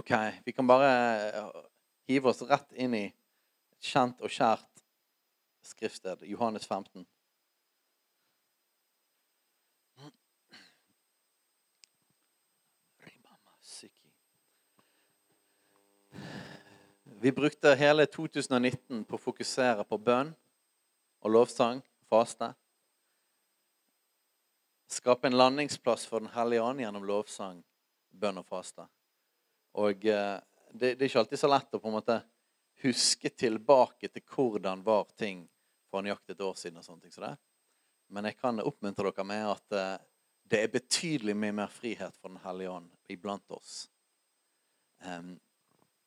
Ok, vi kan bare hive oss rett inn i et kjent og kjært skriftsted, Johannes 15. Vi brukte hele 2019 på å fokusere på bønn og lovsang, faste. Skape en landingsplass for Den hellige ånd gjennom lovsang, bønn og faste. Og eh, det, det, er ikke alltid så lett å på en måte huske tilbake til hvordan var ting for nøyaktig et år siden. og sånne ting så det. Men jeg kan oppmuntre dere med at eh, det er betydelig mye mer frihet for Den hellige ånd iblant oss.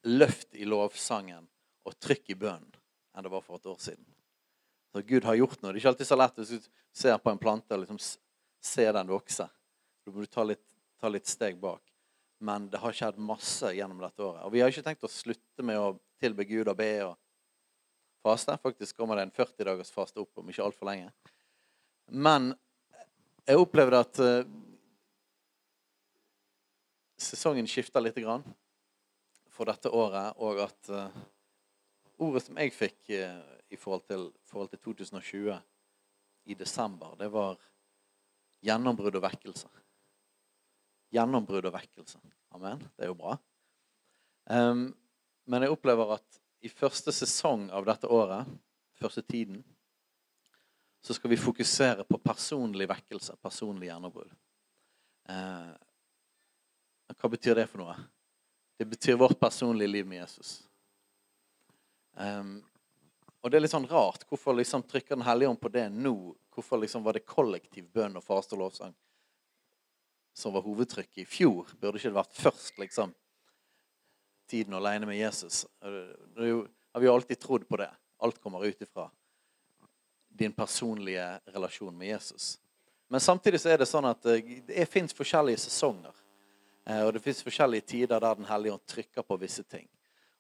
Løft i lovsangen og trykk i bønnen enn det var for et år siden. Så Gud har gjort noe. Det er ikke alltid så lett hvis du ser på en plante og liksom ser den vokse. Da må du ta litt, ta litt steg bak. Men det har skjedd masse gjennom dette året. Og vi har ikke tenkt å slutte med å tilbe Gud og be og faste. Faktisk kommer det en 40 dagers faste opp om ikke altfor lenge. Men jeg opplevde at uh, sesongen skifta lite grann for dette året, og at uh, ordet som jeg fikk uh, i forhold til, forhold til, 2020 i desember, det var gjennombrudd og vekkelse. Gjennombrudd og vekkelse. Amen. Det er jo bra. Um, men jeg opplever at i første sesong av dette året, første tiden, så skal vi fokusere på personlig vekkelse, personlig gjennombrudd. Uh, hva betyr det for noe? Det betyr vårt personlige liv med Jesus. Um, og det er litt sånn rart. Hvorfor liksom trykker Den hellige ånd på det nå? Hvorfor liksom var det kollektiv bønn og faste lovsang som var hovedtrykket i fjor? Burde ikke det vært først, liksom? Tiden aleine med Jesus. Det har vi jo alltid trodd på det. Alt kommer ut ifra din personlige relasjon med Jesus. Men samtidig så er det sånn at eh, det fins forskjellige sesonger. Eh, og det fins forskjellige tider der Den hellige ånd trykker på visse ting.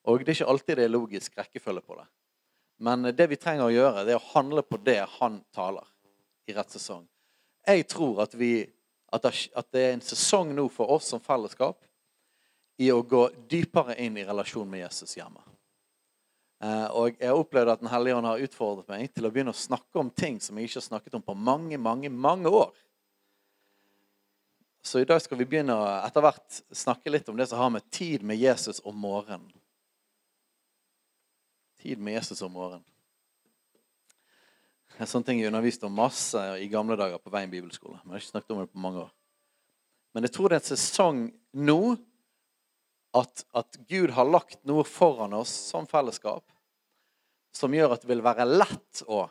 Og det er ikke alltid det er logisk rekkefølge på det. Men det vi trenger å gjøre, det er å handle på det han taler i rett sesong. Jeg tror at, vi, at det er en sesong nå for oss som fellesskap i å gå dypere inn i relasjon med Jesus hjemme. Eh, og jeg har opplevd at Den hellige ånd har utfordret meg til å begynne å snakke om ting som jeg ikke har snakket om på mange, mange, mange år. Så i dag skal vi begynne å etter hvert snakke litt om det som har med tid med Jesus om morgenen. Tid med Jesus om morgenen. Sånne ting jeg underviste om masse i gamle dager på Veien bibelskole. Men jeg har ikke snakket om det på mange år. Men jeg tror det er en sesong nå at, at Gud har lagt noe foran oss som fellesskap som gjør at det vil være lett å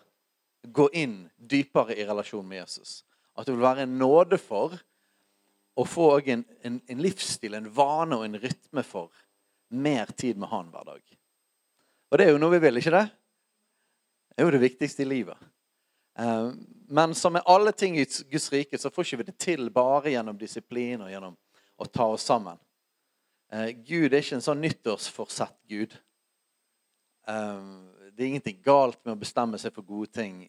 gå inn dypere i relasjon med Jesus. At det vil være en nåde for å få en, en, en, livsstil, en vane og en rytme for mer tid med Han hver dag. Og det er jo noe vi vil, ikke det? Det er jo det viktigste i livet. Eh, men som med alle ting i Guds rike, så får ikke vi det til bare gjennom disiplin og gjennom å ta oss sammen. Eh, Gud er ikke en sånn nyttårsforsett Gud. Eh, det er ingenting galt med å bestemme seg for gode ting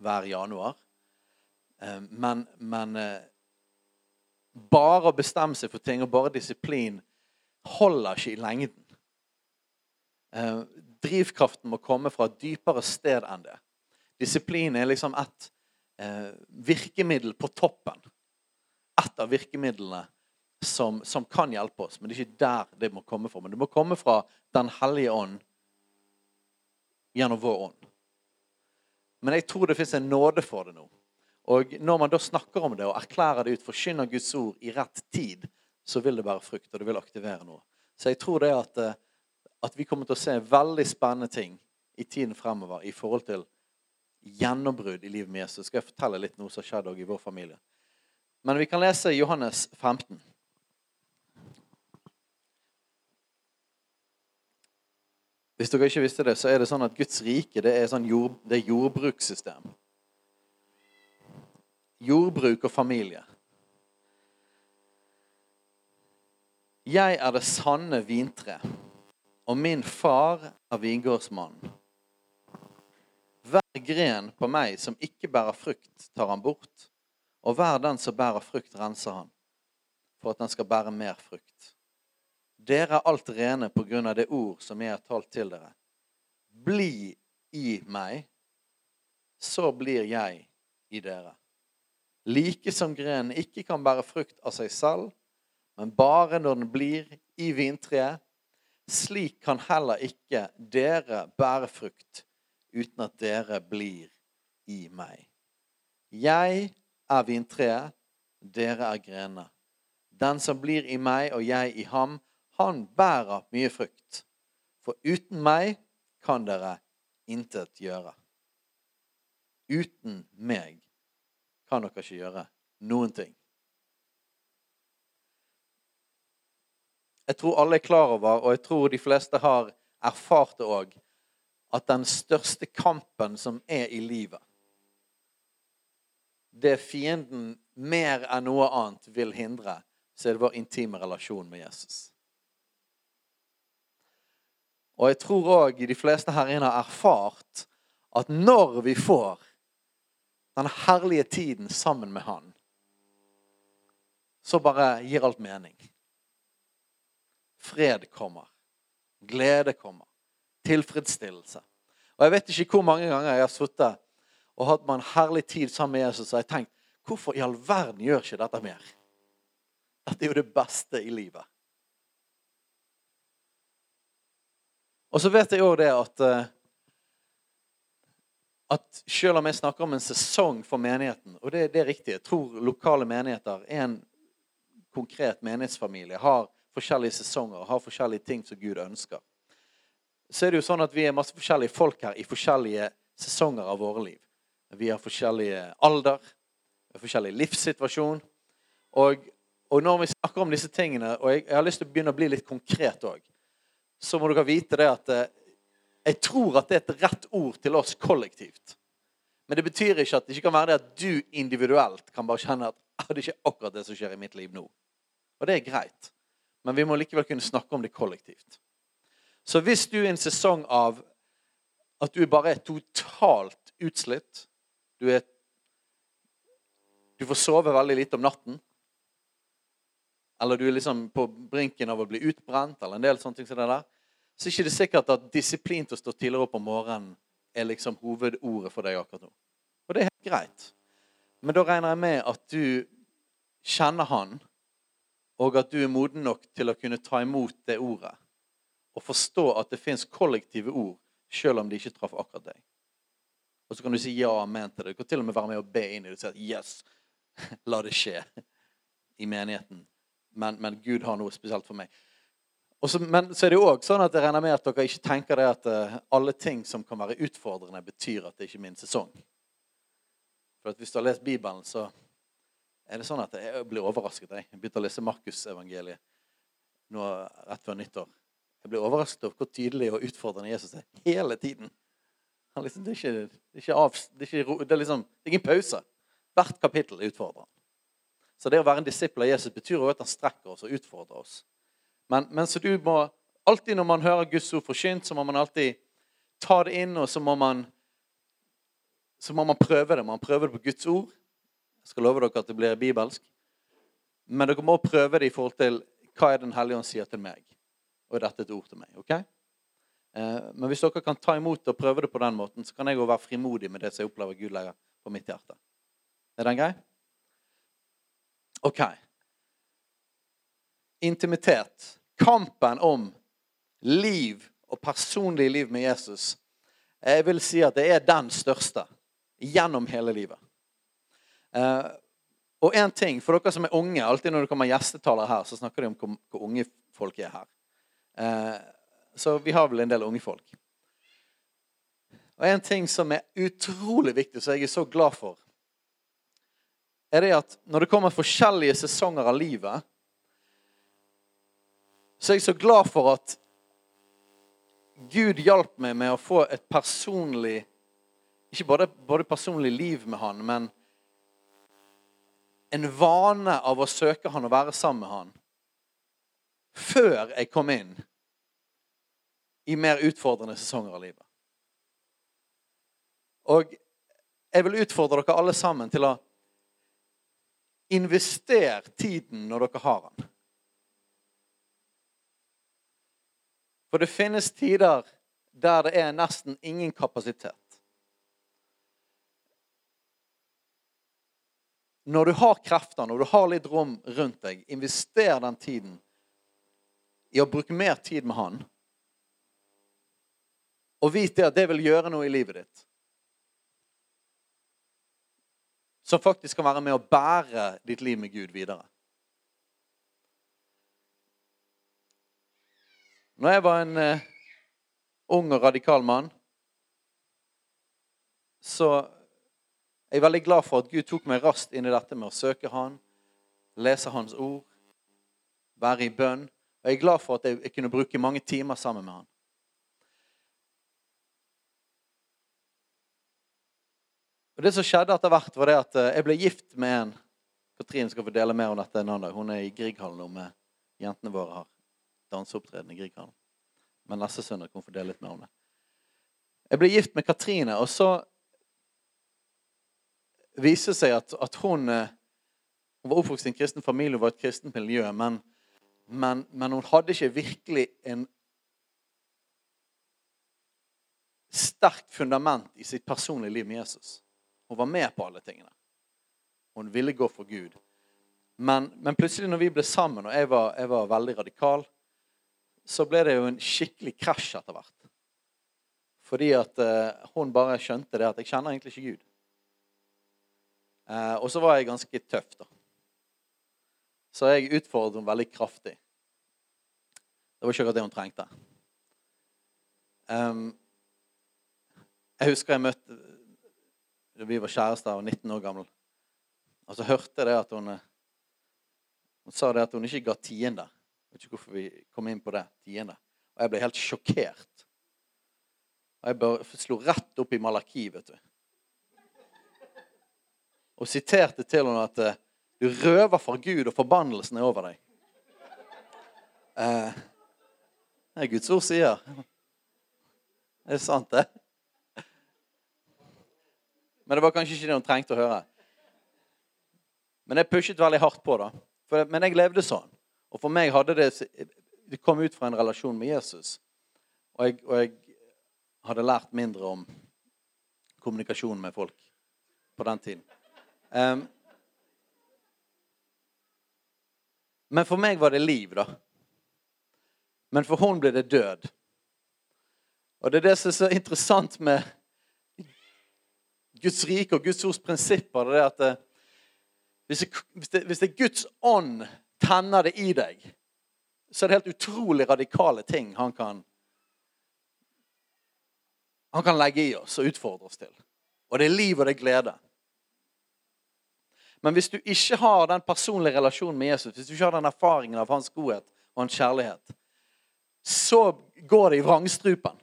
hver januar. Men, men bare å bestemme seg for ting og bare disiplin holder ikke i lengden. Drivkraften må komme fra et dypere sted enn det. Disiplin er liksom et eh, virkemiddel på toppen. Et av virkemidlene som, som, kan hjelpe oss. Men det er ikke der det må komme fra. Men det må komme fra Den hellige ånd gjennom vår ånd. Men jeg tror det fins en nåde for det nå. Og når man da snakker om det og erklærer det ut, forkynner Guds ord i rett tid, så vil det bære frukt, og det vil aktivere noe. Så jeg tror det at, eh, at vi kommer til å se veldig spennende ting i tiden fremover i forhold til gjennombrudd i livet med Jesus. Skal jeg fortelle litt noe som skjedde skjedd i vår familie. Men vi kan lese Johannes 15. Hvis dere ikke visste det, så er det sånn at Guds rike det er, sånn jord, det er jordbrukssystem. Jordbruk og familie. Jeg er det sanne vintre, og min far er vingårdsmannen. Hver gren på meg som ikke bærer frukt, tar han bort, og hver den som bærer frukt, renser han, for at den skal bære mer frukt. Dere er alt rene på grunn av det ord som jeg har talt til dere. Bli i meg, så blir jeg i dere. Like som grenen ikke kan bære frukt av seg selv, men bare når den blir i vintreet, slik kan heller ikke dere bære frukt uten at dere blir i meg. Jeg er vintreet, dere er grener. Den som blir i meg og jeg i ham, han bærer mye frukt. For uten meg kan dere intet gjøre. Uten meg kan dere ikke gjøre noen ting. Jeg tror alle er klar over, og jeg tror de fleste har erfart det òg, at den største kampen som er i livet Det fienden mer enn noe annet vil hindre, så er det vår intime relasjon med Jesus. Og jeg tror òg de fleste her inne har erfart at når vi får den herlige tiden sammen med Han, så bare gir alt mening. Fred kommer. Glede kommer. Tilfredsstillelse. Og Jeg vet ikke hvor mange ganger jeg har sittet og hatt meg en herlig tid sammen med Jesus og jeg har tenkt hvorfor i all verden gjør ikke dette mer? Dette er jo det beste i livet. Og så vet jeg òg det at eh, at selv om jeg snakker om en sesong for menigheten, og det, det, er riktig Jeg tror lokale menigheter, en konkret menighetsfamilie, har forskjellige sesonger, har forskjellige ting som Gud ønsker. Så er det jo sånn at vi er masse forskjellige folk her i forskjellige sesonger av våre liv. Vi har forskjellige alder, forskjellig livssituasjon. Og, og når vi snakker om disse tingene, og jeg, jeg har lyst til å begynne å bli litt konkret òg så må dere vite det at eh, jeg tror at det er et rett ord til oss kollektivt. Men det betyr ikke at det ikke kan være det at du individuelt kan bare kjenne at ah, det er ikke akkurat det som skjer i mitt liv nå. Og det er greit. Men vi må likevel kunne snakke om det kollektivt. Så hvis du er i en sesong av at du bare er totalt utslitt Du, er, du får sove veldig lite om natten eller du er liksom på brinken av å bli utbrent, eller en del sånne ting som det der, så er det ikke sikkert at disiplin til å stå tidligere opp om morgenen er liksom hovedordet for deg akkurat nå. Og det er helt greit. Men da regner jeg med at du kjenner han, og at du er moden nok til å kunne ta imot det ordet. Og forstå at det fins kollektive ord, selv om de ikke traff akkurat deg. Og så kan du si ja og amen til det. Du kan til og med være med og be inn i det og si at yes, la det skje i menigheten men, men, Gud har noe spesielt for meg. Også, men så er det jo òg sånn at jeg regner med at dere ikke tenker det at uh, alle ting som kan være utfordrende, betyr at det ikke er min sesong. For Hvis du har lest Bibelen, så er det sånn at jeg blir overrasket. Jeg, begynte å lese Markusevangeliet rett før nyttår. Jeg blir overrasket over hvor tydelig og utfordrende Jesus er hele tiden. Liksom, det, er ikke, det, er ikke av, det, er ikke, det, er liksom, det er ingen pause. Hvert kapittel er utfordrende. Så det å være en disippel av Jesus betyr også at han strekker oss og utfordrer oss. Men, men, så du må alltid når man hører Guds ord forkynt, så må man alltid ta det inn, og så må man så må man prøve det. Man prøver det på Guds ord. Jeg skal love dere at det blir bibelsk. Men dere må prøve det i forhold til hva er Den hellige ånd sier til meg. Og dette er et ord til meg? ok? Eh, men hvis dere kan ta imot og prøve det på den måten, så kan jeg òg være frimodig med det som jeg opplever Gud legger på mitt hjerte. Er den grei? OK. intimitet, kampen om liv og personlig liv med Jesus, jeg vil si at det er den største gjennom hele livet. Eh, og en ting, for dere som er unge, alltid når det kommer gjestetalere her, så snakker de om hvor unge folk er her. Eh, så vi har vel en del unge folk. Og en ting som er utrolig viktig, som jeg er så glad for, er det at når det kommer forskjellige sesonger av livet, så er jeg så glad for at Gud hjalp meg med å få et personlig Ikke bare, bare personlig liv med han, men en vane av å søke han og være sammen med han før jeg kom inn i mer utfordrende sesonger av livet. Og jeg vil utfordre dere alle sammen til å investere tiden når dere har den. For det finnes tider der det er nesten ingen kapasitet. Når du har krefter, når du har litt rom rundt deg, invester den tiden i å bruke mer tid med Han. Og vit det at det vil gjøre noe i livet ditt. Som faktisk kan være med å bære ditt liv med Gud videre. Når jeg var en uh, ung og radikal mann, så er jeg veldig glad for at Gud tok meg raskt inn i dette med å søke Han, lese Hans ord, være i bønn. Og jeg er glad for at jeg, jeg kunne bruke mange timer sammen med Han. Og Det som skjedde etter hvert, var det at uh, jeg ble gift med en Katrin skal få dele mer om dette en annen dag. Hun er i Grieghallen nå med jentene våre har danseopptreden i Grieghallen. Men neste søndag kan hun få dele litt mer om det. Jeg ble gift med Katrine, og så viste det seg at, at hun, eh, hun var oppvokst i en kristen familie, hun var et kristent miljø, men, men, men hun hadde ikke virkelig en sterkt fundament i sitt personlige liv med Jesus. Hun var med på alle tingene. Hun ville gå for Gud. Men, men plutselig når vi ble sammen, og jeg var, jeg var veldig radikal så ble det jo en skikkelig krasj etter hvert. Fordi at uh, hun bare skjønte det at jeg kjenner egentlig ikke Gud. Uh, og så var jeg ganske tøff, da. Så jeg utfordret henne veldig kraftig. Det var ikke akkurat det hun trengte. Um, jeg husker jeg møtte Vi var kjærester og 19 år gammel. Og så hørte jeg det at hun, eh, hun sa det at hun ikke ga tiende. Jeg vet ikke hvorfor vi kom inn på det. Tiende. Og jeg ble helt sjokkert. Og jeg bare slo rett opp i Malaki, vet du. Og siterte til henne at eh, du røver fra Gud, og forbannelsen er over deg. Eh, det er Guds ord sier. Det er sant, det. Men det var kanskje ikke det hun trengte å høre. Men jeg pushet veldig hardt på, da. For, men jeg levde sånn. Og for meg hadde det Det kom ut fra en relasjon med Jesus. Og jeg, og jeg hadde lært mindre om kommunikasjon med folk på den tiden. Um, men for meg var det liv, da. Men for hun ble det død. Og det er det som er så interessant med Guds rike og Guds ords prinsipper. det er at hvis, det, hvis, det, hvis det er Guds ånd tenner det i deg, så er det helt utrolig radikale ting han kan han kan legge i oss og utfordre oss til. Og det er liv og det er glede. Men hvis du ikke har den personlige relasjonen med Jesus, hvis du ikke har den erfaringen av hans godhet og hans kjærlighet, så går det i vrangstrupen.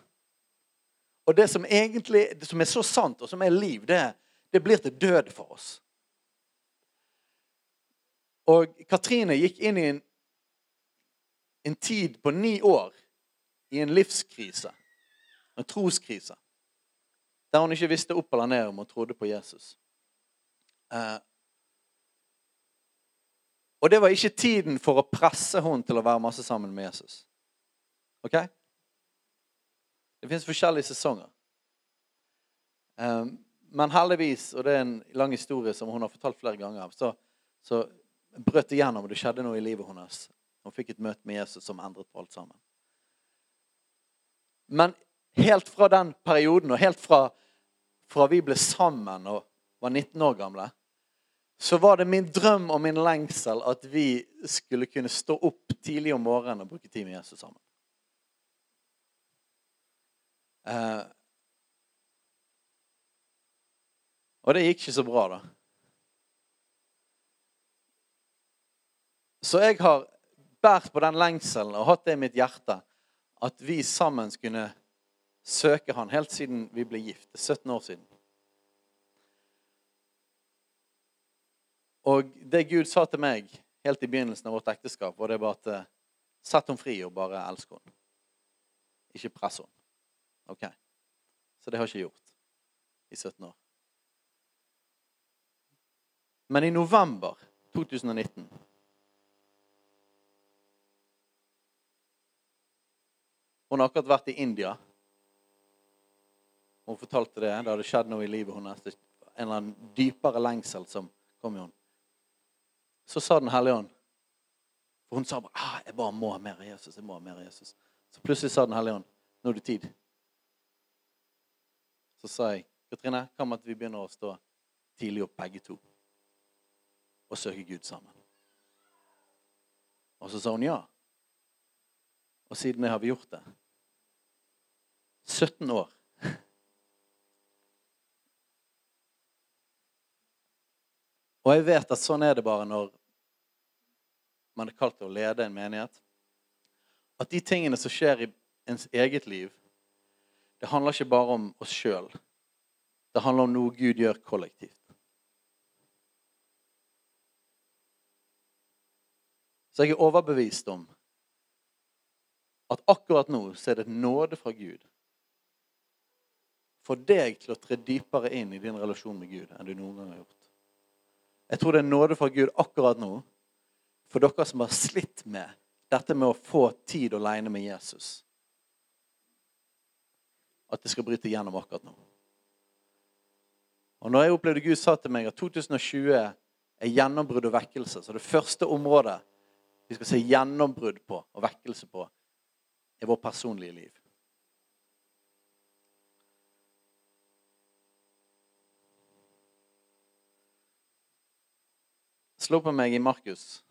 Og det som egentlig det som er så sant, og som er liv, det, det blir til død for oss. Og Katrine gikk inn i en, en tid på ni år i en livskrise, en troskrise, der hun ikke visste opp eller ned om hun trodde på Jesus. Eh, og det var ikke tiden for å presse hun til å være masse sammen med Jesus. Ok? Det fins forskjellige sesonger. Um, men heldigvis, og det er en lang historie som hun har fortalt flere ganger, så, så brøt gjennom, og det skjedde noe i livet hennes Hun fikk et møte med Jesus som endret på alt sammen. Men helt fra den perioden, og helt fra, fra vi ble sammen og var 19 år gamle, så var det min drøm og min lengsel at vi skulle kunne stå opp tidlig om morgenen og bruke tid med Jesus sammen. Eh, og det gikk ikke så bra, da. Så jeg har båret på den lengselen og hatt det i mitt hjerte at vi sammen skulle søke han helt siden vi ble gift. Det er 17 år siden. Og det Gud sa til meg helt i begynnelsen av vårt ekteskap, var det bare at eh, Sett henne fri og bare elsk henne. Ikke press henne. Ok. Så det har jeg ikke gjort i 17 år. Men i november 2019 Hun har akkurat vært i India. Hun fortalte det. Det hadde skjedd noe i livet hennes. En eller annen dypere lengsel som kom i henne. Så sa Den hellige ånd For hun sa bare ah, 'Jeg bare må ha mer av Jesus.' jeg må ha mer Jesus. Så plutselig sa Den hellige ånd 'Nå er det tid'. Så sa jeg, 'Katrine, hva med at vi begynner å stå tidlig opp begge to og søke Gud sammen?' Og så sa hun ja. Og siden det har vi gjort det. 17 år. Og jeg vet at sånn er det bare når man er kalt til å lede en menighet. At de tingene som skjer i ens eget liv, det handler ikke bare om oss sjøl. Det handler om noe Gud gjør kollektivt. Så jeg er overbevist om at akkurat nå så er det nåde fra Gud for deg til å tre dypere inn i din relasjon med Gud enn du noen gang har gjort. Jeg tror det er nåde fra Gud akkurat nå for dere som har slitt med dette med å få tid aleine med Jesus. At det skal bryte gjennom akkurat nå. Og når jeg opplevde Gud sa til meg at 2020 er gjennombrudd og vekkelse, så det første området vi skal se gjennombrudd på og vekkelse på, er vårt personlige liv. Slå på meg i Markus,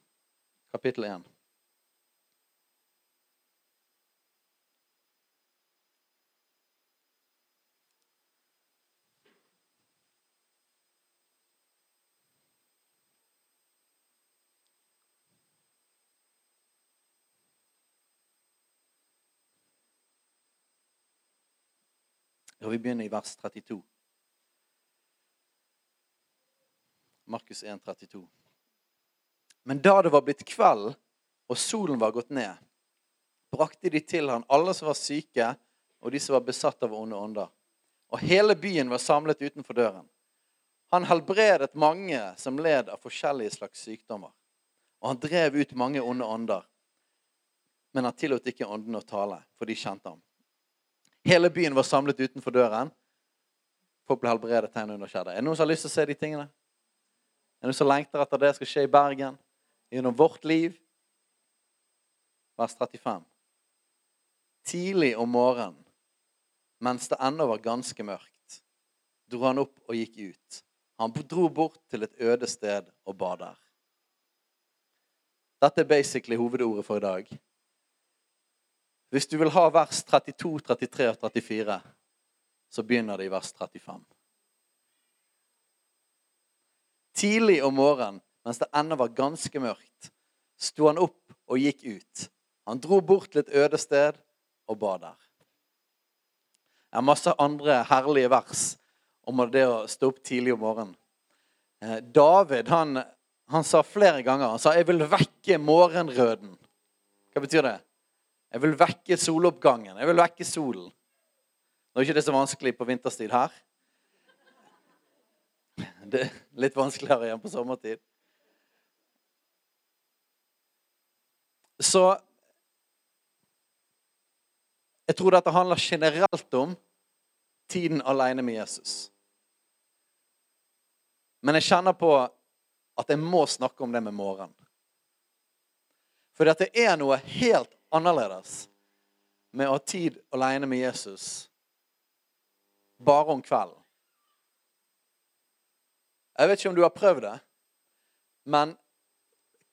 kapittel 1. Og vi begynner i vers 32. Markus 1, 32. Men da det var blitt kveld og solen var gått ned, brakte de til han alle som var syke, og de som var besatt av onde ånder. Og hele byen var samlet utenfor døren. Han helbredet mange som led av forskjellige slags sykdommer. Og han drev ut mange onde ånder. Men han tillot ikke åndene å tale, for de kjente ham. Hele byen var samlet utenfor døren. Folk ble helbredet, tegn under skjedde. Er det noen som har lyst til å se de tingene? Er det noen som lengter etter det skal skje i Bergen? gjennom vårt liv. Vers 35. Tidlig om morgenen, mens det ennå var ganske mørkt, dro han opp og gikk ut. Han dro bort til et øde sted og ba der. Dette er basically hovedordet for i dag. Hvis du vil ha vers 32, 33 og 34, så begynner det i vers 35. Tidlig om morgenen mens det ennå var ganske mørkt, sto han opp og gikk ut. Han dro bort til et øde sted og ba der. Det er masse andre herlige vers om det å stå opp tidlig om morgenen. Eh, David han, han sa flere ganger han sa, 'Jeg vil vekke morgenrøden'. Hva betyr det? Jeg vil vekke soloppgangen. Jeg vil vekke solen. Nå er ikke det så vanskelig på vinterstid her. Det er litt vanskeligere igjen på sommertid. Så jeg tror dette handler generelt om tiden alene med Jesus. Men jeg kjenner på at jeg må snakke om det med morgenen. For det er noe helt annerledes med å ha tid alene med Jesus bare om kvelden. Jeg vet ikke om du har prøvd det, men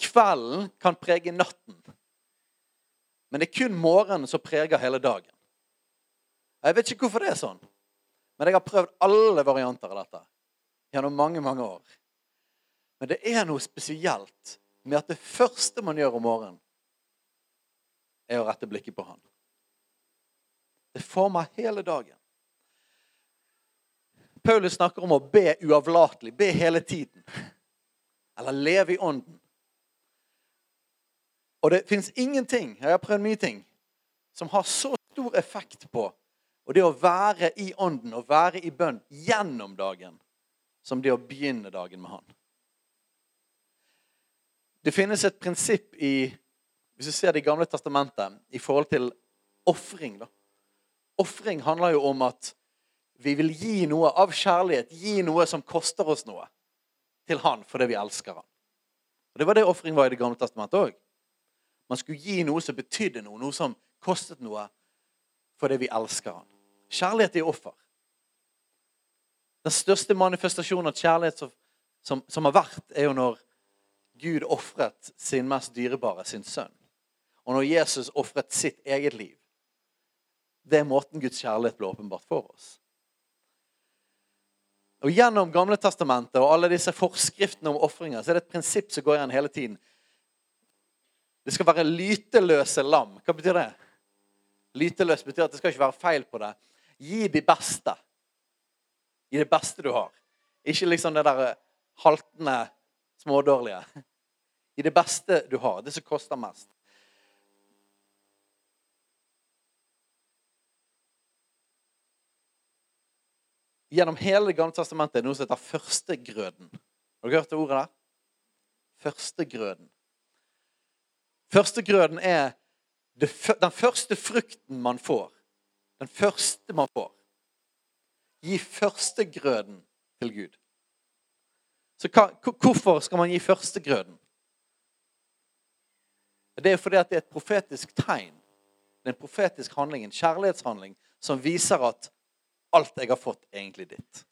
kvelden kan prege natten. Men det er kun morgenen som preger hele dagen. Jeg vet ikke hvorfor det er sånn, men jeg har prøvd alle varianter av dette gjennom mange, mange år. Men det er noe spesielt med at det første man gjør om morgenen, er å rette blikket på Han. Det former hele dagen. Paulus snakker om å be uavlatelig, be hele tiden. Eller leve i ånden. Og det fins ingenting, jeg har prøvd mye ting, som har så stor effekt på og det å være i ånden og være i bønn gjennom dagen, som det å begynne dagen med Han. Det finnes et prinsipp i hvis vi ser Det gamle testamentet i forhold til ofring. Ofring handler jo om at vi vil gi noe av kjærlighet, gi noe som koster oss noe, til Han fordi vi elsker Han. Og Det var det ofring var i Det gamle testamentet òg. Man skulle gi noe som betydde noe, noe som kostet noe, fordi vi elsker Han. Kjærlighet er offer. Den største manifestasjonen av kjærlighet som, som, som har vært, er jo når Gud ofret sin mest dyrebare, sin sønn. Og når Jesus ofret sitt eget liv. Det er måten Guds kjærlighet ble åpenbart for oss. Og Gjennom Gamle Testamentet og alle disse forskriftene om ofringer så er det et prinsipp som går igjen hele tiden. Det skal være lyteløse lam. Hva betyr det? Lyteløs betyr at det skal ikke være feil på det. Gi de beste. Gi det beste du har. Ikke liksom det der haltende, smådårlige. Gi det beste du har. Det som koster mest. Gjennom hele Det gamle testamentet er det noe som heter førstegrøden. Har dere hørt det ordet der? Førstegrøden. Førstegrøden er den første frukten man får. Den første man får. Gi førstegrøden til Gud. Så hva, hvorfor skal man gi førstegrøden? Det er fordi det er et profetisk tegn. Det er en profetisk handling, en kjærlighetshandling, som viser at alt jeg har fått, egentlig ditt.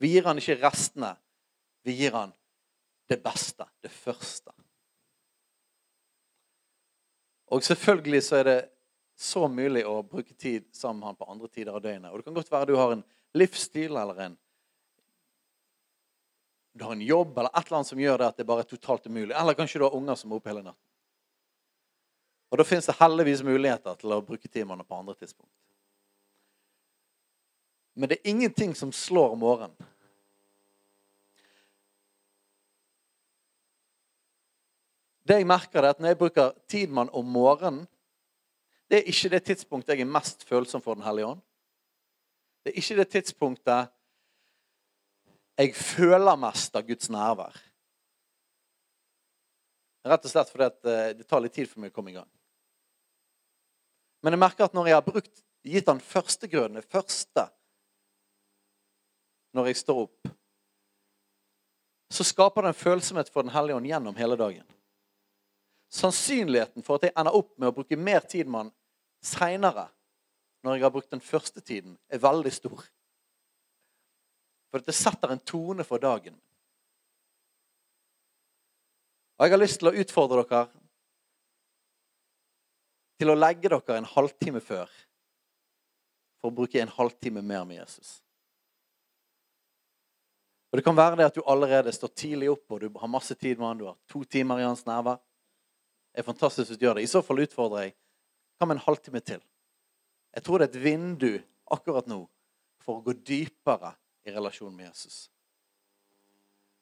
Vi gir han ikke restene. Vi gir han det beste, det første. Og selvfølgelig så er det så mulig å bruke tid sammen med han på andre tider av døgnet. Og det kan godt være du har en livsstil eller en du har en jobb eller et eller annet som gjør det at det bare er totalt umulig. Eller kanskje du har unger som er oppe hele natten. Og da fins det heldigvis muligheter til å bruke timene på andre tidspunkt. Men det er ingenting som slår morgenen. Det jeg merker er at Når jeg bruker tid om morgenen, det er ikke det tidspunktet jeg er mest følsom for Den hellige ånd. Det er ikke det tidspunktet jeg føler mest av Guds nærvær. Rett og slett fordi eh, det tar litt tid for meg å komme i gang. Men jeg merker at når jeg har brukt, gitt han førstegrøden, det første når jeg står opp, så skaper det en følsomhet for Den hellige ånd gjennom hele dagen. Sannsynligheten for at jeg ender opp med å bruke mer tid med han seinere, når jeg har brukt den første tiden, er veldig stor. For det setter en tone for dagen. Og Jeg har lyst til å utfordre dere til å legge dere en halvtime før for å bruke en halvtime mer med Jesus. Og Det kan være det at du allerede står tidlig opp og du har masse tid med han, du har to timer i hans nærvær. Det er fantastisk hvis du gjør det. I så fall utfordrer jeg hva med en halvtime til? Jeg tror det er et vindu akkurat nå for å gå dypere i relasjon med Jesus.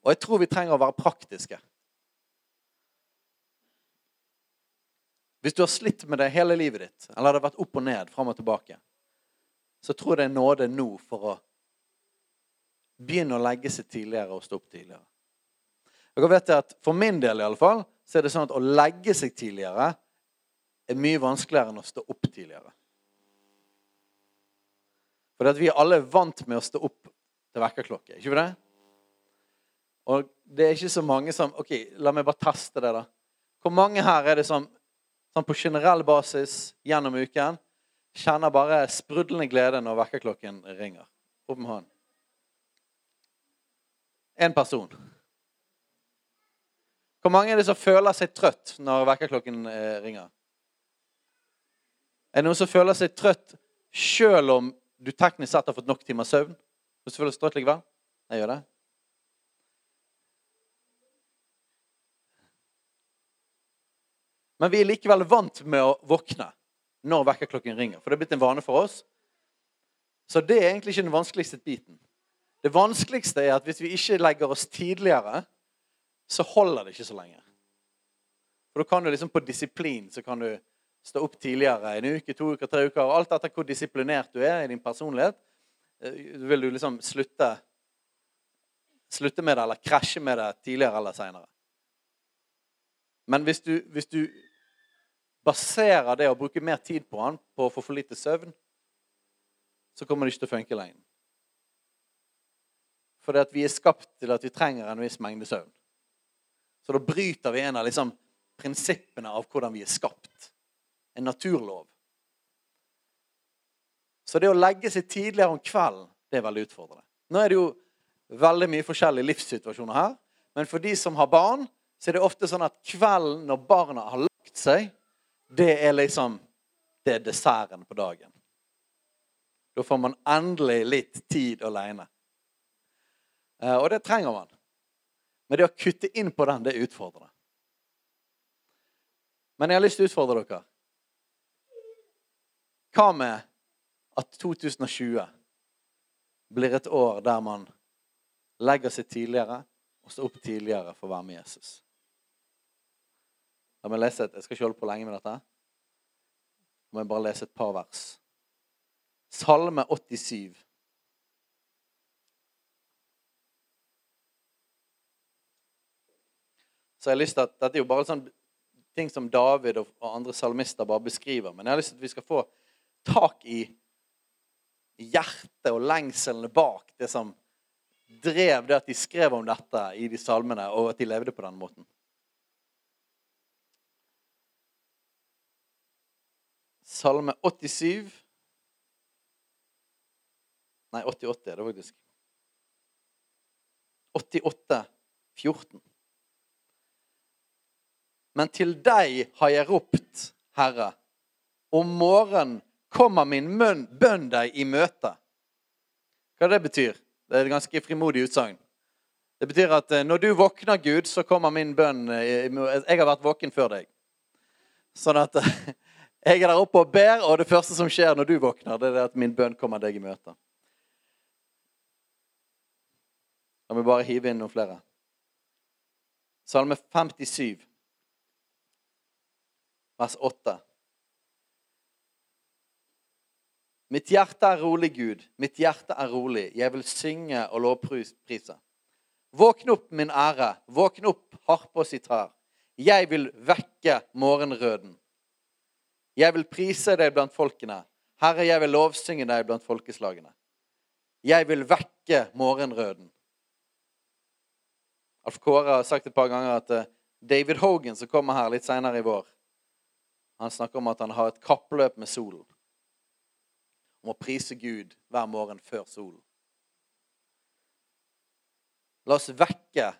Og jeg tror vi trenger å være praktiske. Hvis du har slitt med det hele livet ditt, eller det har vært opp og ned, fram og tilbake, så tror jeg det er nåde nå for å begynne å legge seg tidligere og stå opp tidligere. Dere vet at For min del i alle fall, så er det sånn at å legge seg tidligere er mye vanskeligere enn å stå opp tidligere. For vi er alle vant med å stå opp til vekkerklokke. ikke det? Og det er ikke så mange som OK, la meg bare teste det, da. Hvor mange her er det som sånn på generell basis gjennom uken kjenner bare sprudlende glede når vekkerklokken ringer? Opp med hånden. Én person. Hvor mange er det som føler seg trøtt når vekkerklokken eh, ringer? Er det noen som føler seg trøtt sjøl om du teknisk sett har fått nok timer søvn? Hvis du føler deg trøtt likevel? Jeg gjør det. Men vi er likevel vant med å våkne når vekkerklokken ringer. For det er blitt en vane for oss. Så det er egentlig ikke den vanskeligste biten. Det vanskeligste er at hvis vi ikke legger oss tidligere, så holder det ikke så lenge. For da kan du liksom på disiplin så kan du stå opp tidligere en uke, to uker, tre uker. og Alt etter hvor disiplinert du er i din personlighet, eh, vil du liksom slutte, slutte med det eller krasje med det tidligere eller seinere. Men hvis du, hvis du baserer det å bruke mer tid på han på å få for lite søvn, så kommer det ikke til å funke lenger. Fordi at vi er skapt til at vi trenger en viss mengde søvn. Så da bryter vi en av liksom prinsippene av hvordan vi er skapt. En naturlov. Så det å legge seg tidligere om kvelden, det er veldig utfordrende. Nå er det jo veldig mye forskjellige livssituasjoner her. Men for de som har barn, så er det ofte sånn at kvelden når barna har lagt seg, det er liksom Det er desserten på dagen. Da får man endelig litt tid aleine. Eh, og det trenger man. Men det å kutte inn på den, det er utfordrende. Men jeg har lyst til å utfordre dere. Hva med at 2020 blir et år der man legger seg tidligere og står opp tidligere for å være med Jesus? La meg lese et, Jeg skal ikke holde på lenge med dette. La meg bare lese et par vers. Salme 87. Så jeg har lyst til at, Dette er jo bare sånn ting som David og, andre salmister bare beskriver. Men jeg har lyst til at vi skal få tak i hjertet og lengselene bak det som drev det at de skrev om dette i de salmene, og at de levde på den måten. Salme 87 Nei, 88 er det faktisk. 88, 14. Men til deg har jeg ropt, Herre. Om morgenen kommer min bønn deg i møte. Hva det betyr? Det er et ganske frimodig utsagn. Det betyr at eh, når du våkner, Gud, så kommer min bønn eh, Jeg har vært våken før deg. Sånn at Jeg er der oppe og ber, og det første som skjer når du våkner, det er at min bønn kommer deg i møte. La meg bare hive inn noen flere. Salme 57, vers 8. Mitt hjerte er rolig, Gud. Mitt hjerte er rolig. Jeg vil synge og lovprise. Våkn opp, min ære. Våkn opp, harpe og sitar. Jeg vil vekke morgenrøden. Jeg vil prise deg blant folkene. Herre, jeg vil lovsynge deg blant folkeslagene. Jeg vil vekke morgenrøden. Alf Kåre har sagt et par ganger at eh, David Hogan, som kommer her litt seinere i vår, han snakker om at han har et kappløp med solen. Om å prise Gud hver morgen før solen. La oss vekke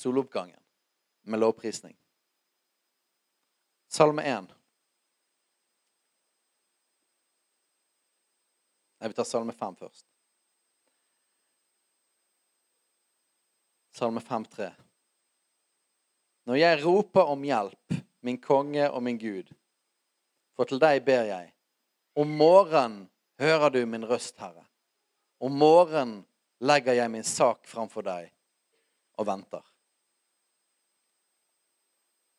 soloppgangen med lovprisning. Salme 1. Jeg vi tar Salme 5 først. Salme 5,3. Når jeg roper om hjelp, min konge og min Gud, for til deg ber jeg. Om morgenen hører du min røst, Herre. Om morgenen legger jeg min sak framfor deg og venter.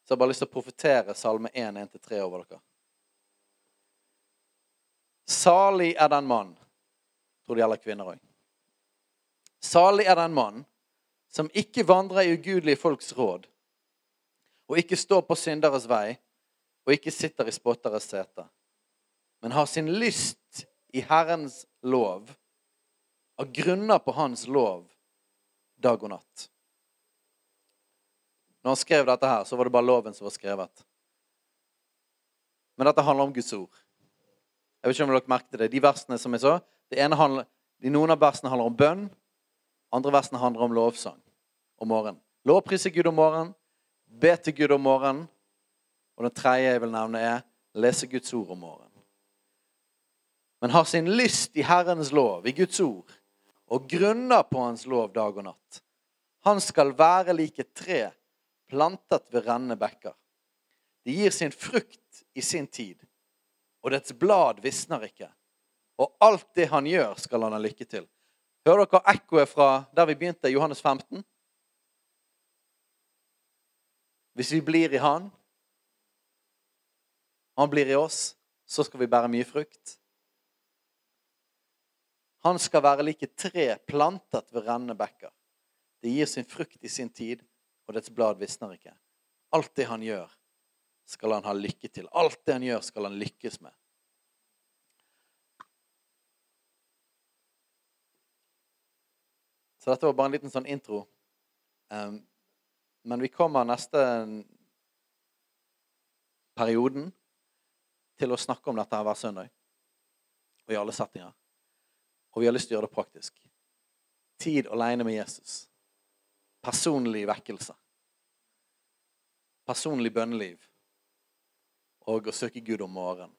Så jeg har bare lyst til å profetere Salme 1, 1-3 over dere. Salig er den mann Tror det gjelder kvinner òg. Salig er den mann som ikke vandrer i ugudelige folks råd, og ikke står på synderes vei, og ikke sitter i spotteres sete, men har sin lyst i Herrens lov, av grunner på Hans lov, dag og natt. Når han skrev dette her, så var det bare loven som var skrevet. Men dette handler om Guds ord. Jeg vet ikke om dere merket det. De versene som jeg så, handler, Noen av versene handler om bønn. Andre versene handler om lovsang om morgenen. Lovprise Gud om morgenen. Be til Gud om morgenen. Og den tredje jeg vil nevne, er lese Guds ord om morgenen. Men har sin lyst i Herrens lov, i Guds ord, og grunner på Hans lov dag og natt. Han skal være lik et tre plantet ved rennende bekker. Det gir sin frukt i sin tid, og dets blad visner ikke. Og alt det han gjør, skal han ha lykke til. Hører dere ekkoet fra der vi begynte, Johannes 15? Hvis vi blir i Han, han blir i oss, så skal vi bære mye frukt. Han skal være like tre plantet ved rennende bekker. Det gir sin frukt i sin tid, og dets blad visner ikke. Alt det han gjør, skal han ha lykke til. Alt det han gjør, skal han lykkes med. Så dette var bare en liten sånn intro. Men vi kommer neste perioden til å snakke om dette hver søndag. Og i alle settinger. Og vi har lyst til å gjøre det praktisk. Tid aleine med Jesus. Personlig vekkelse. Personlig bønneliv. Og å søke Gud om morgenen.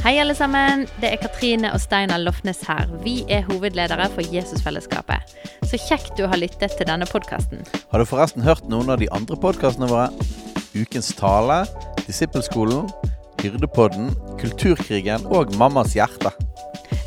Hei, alle sammen. Det er Katrine og Steinar Lofnes her. Vi er hovedledere for Jesusfellesskapet. Så kjekt du har lyttet til denne podkasten. Har du forresten hørt noen av de andre podkastene våre? Ukens tale, Disippelskolen, Hyrdepodden, Kulturkrigen og Mammas hjerte.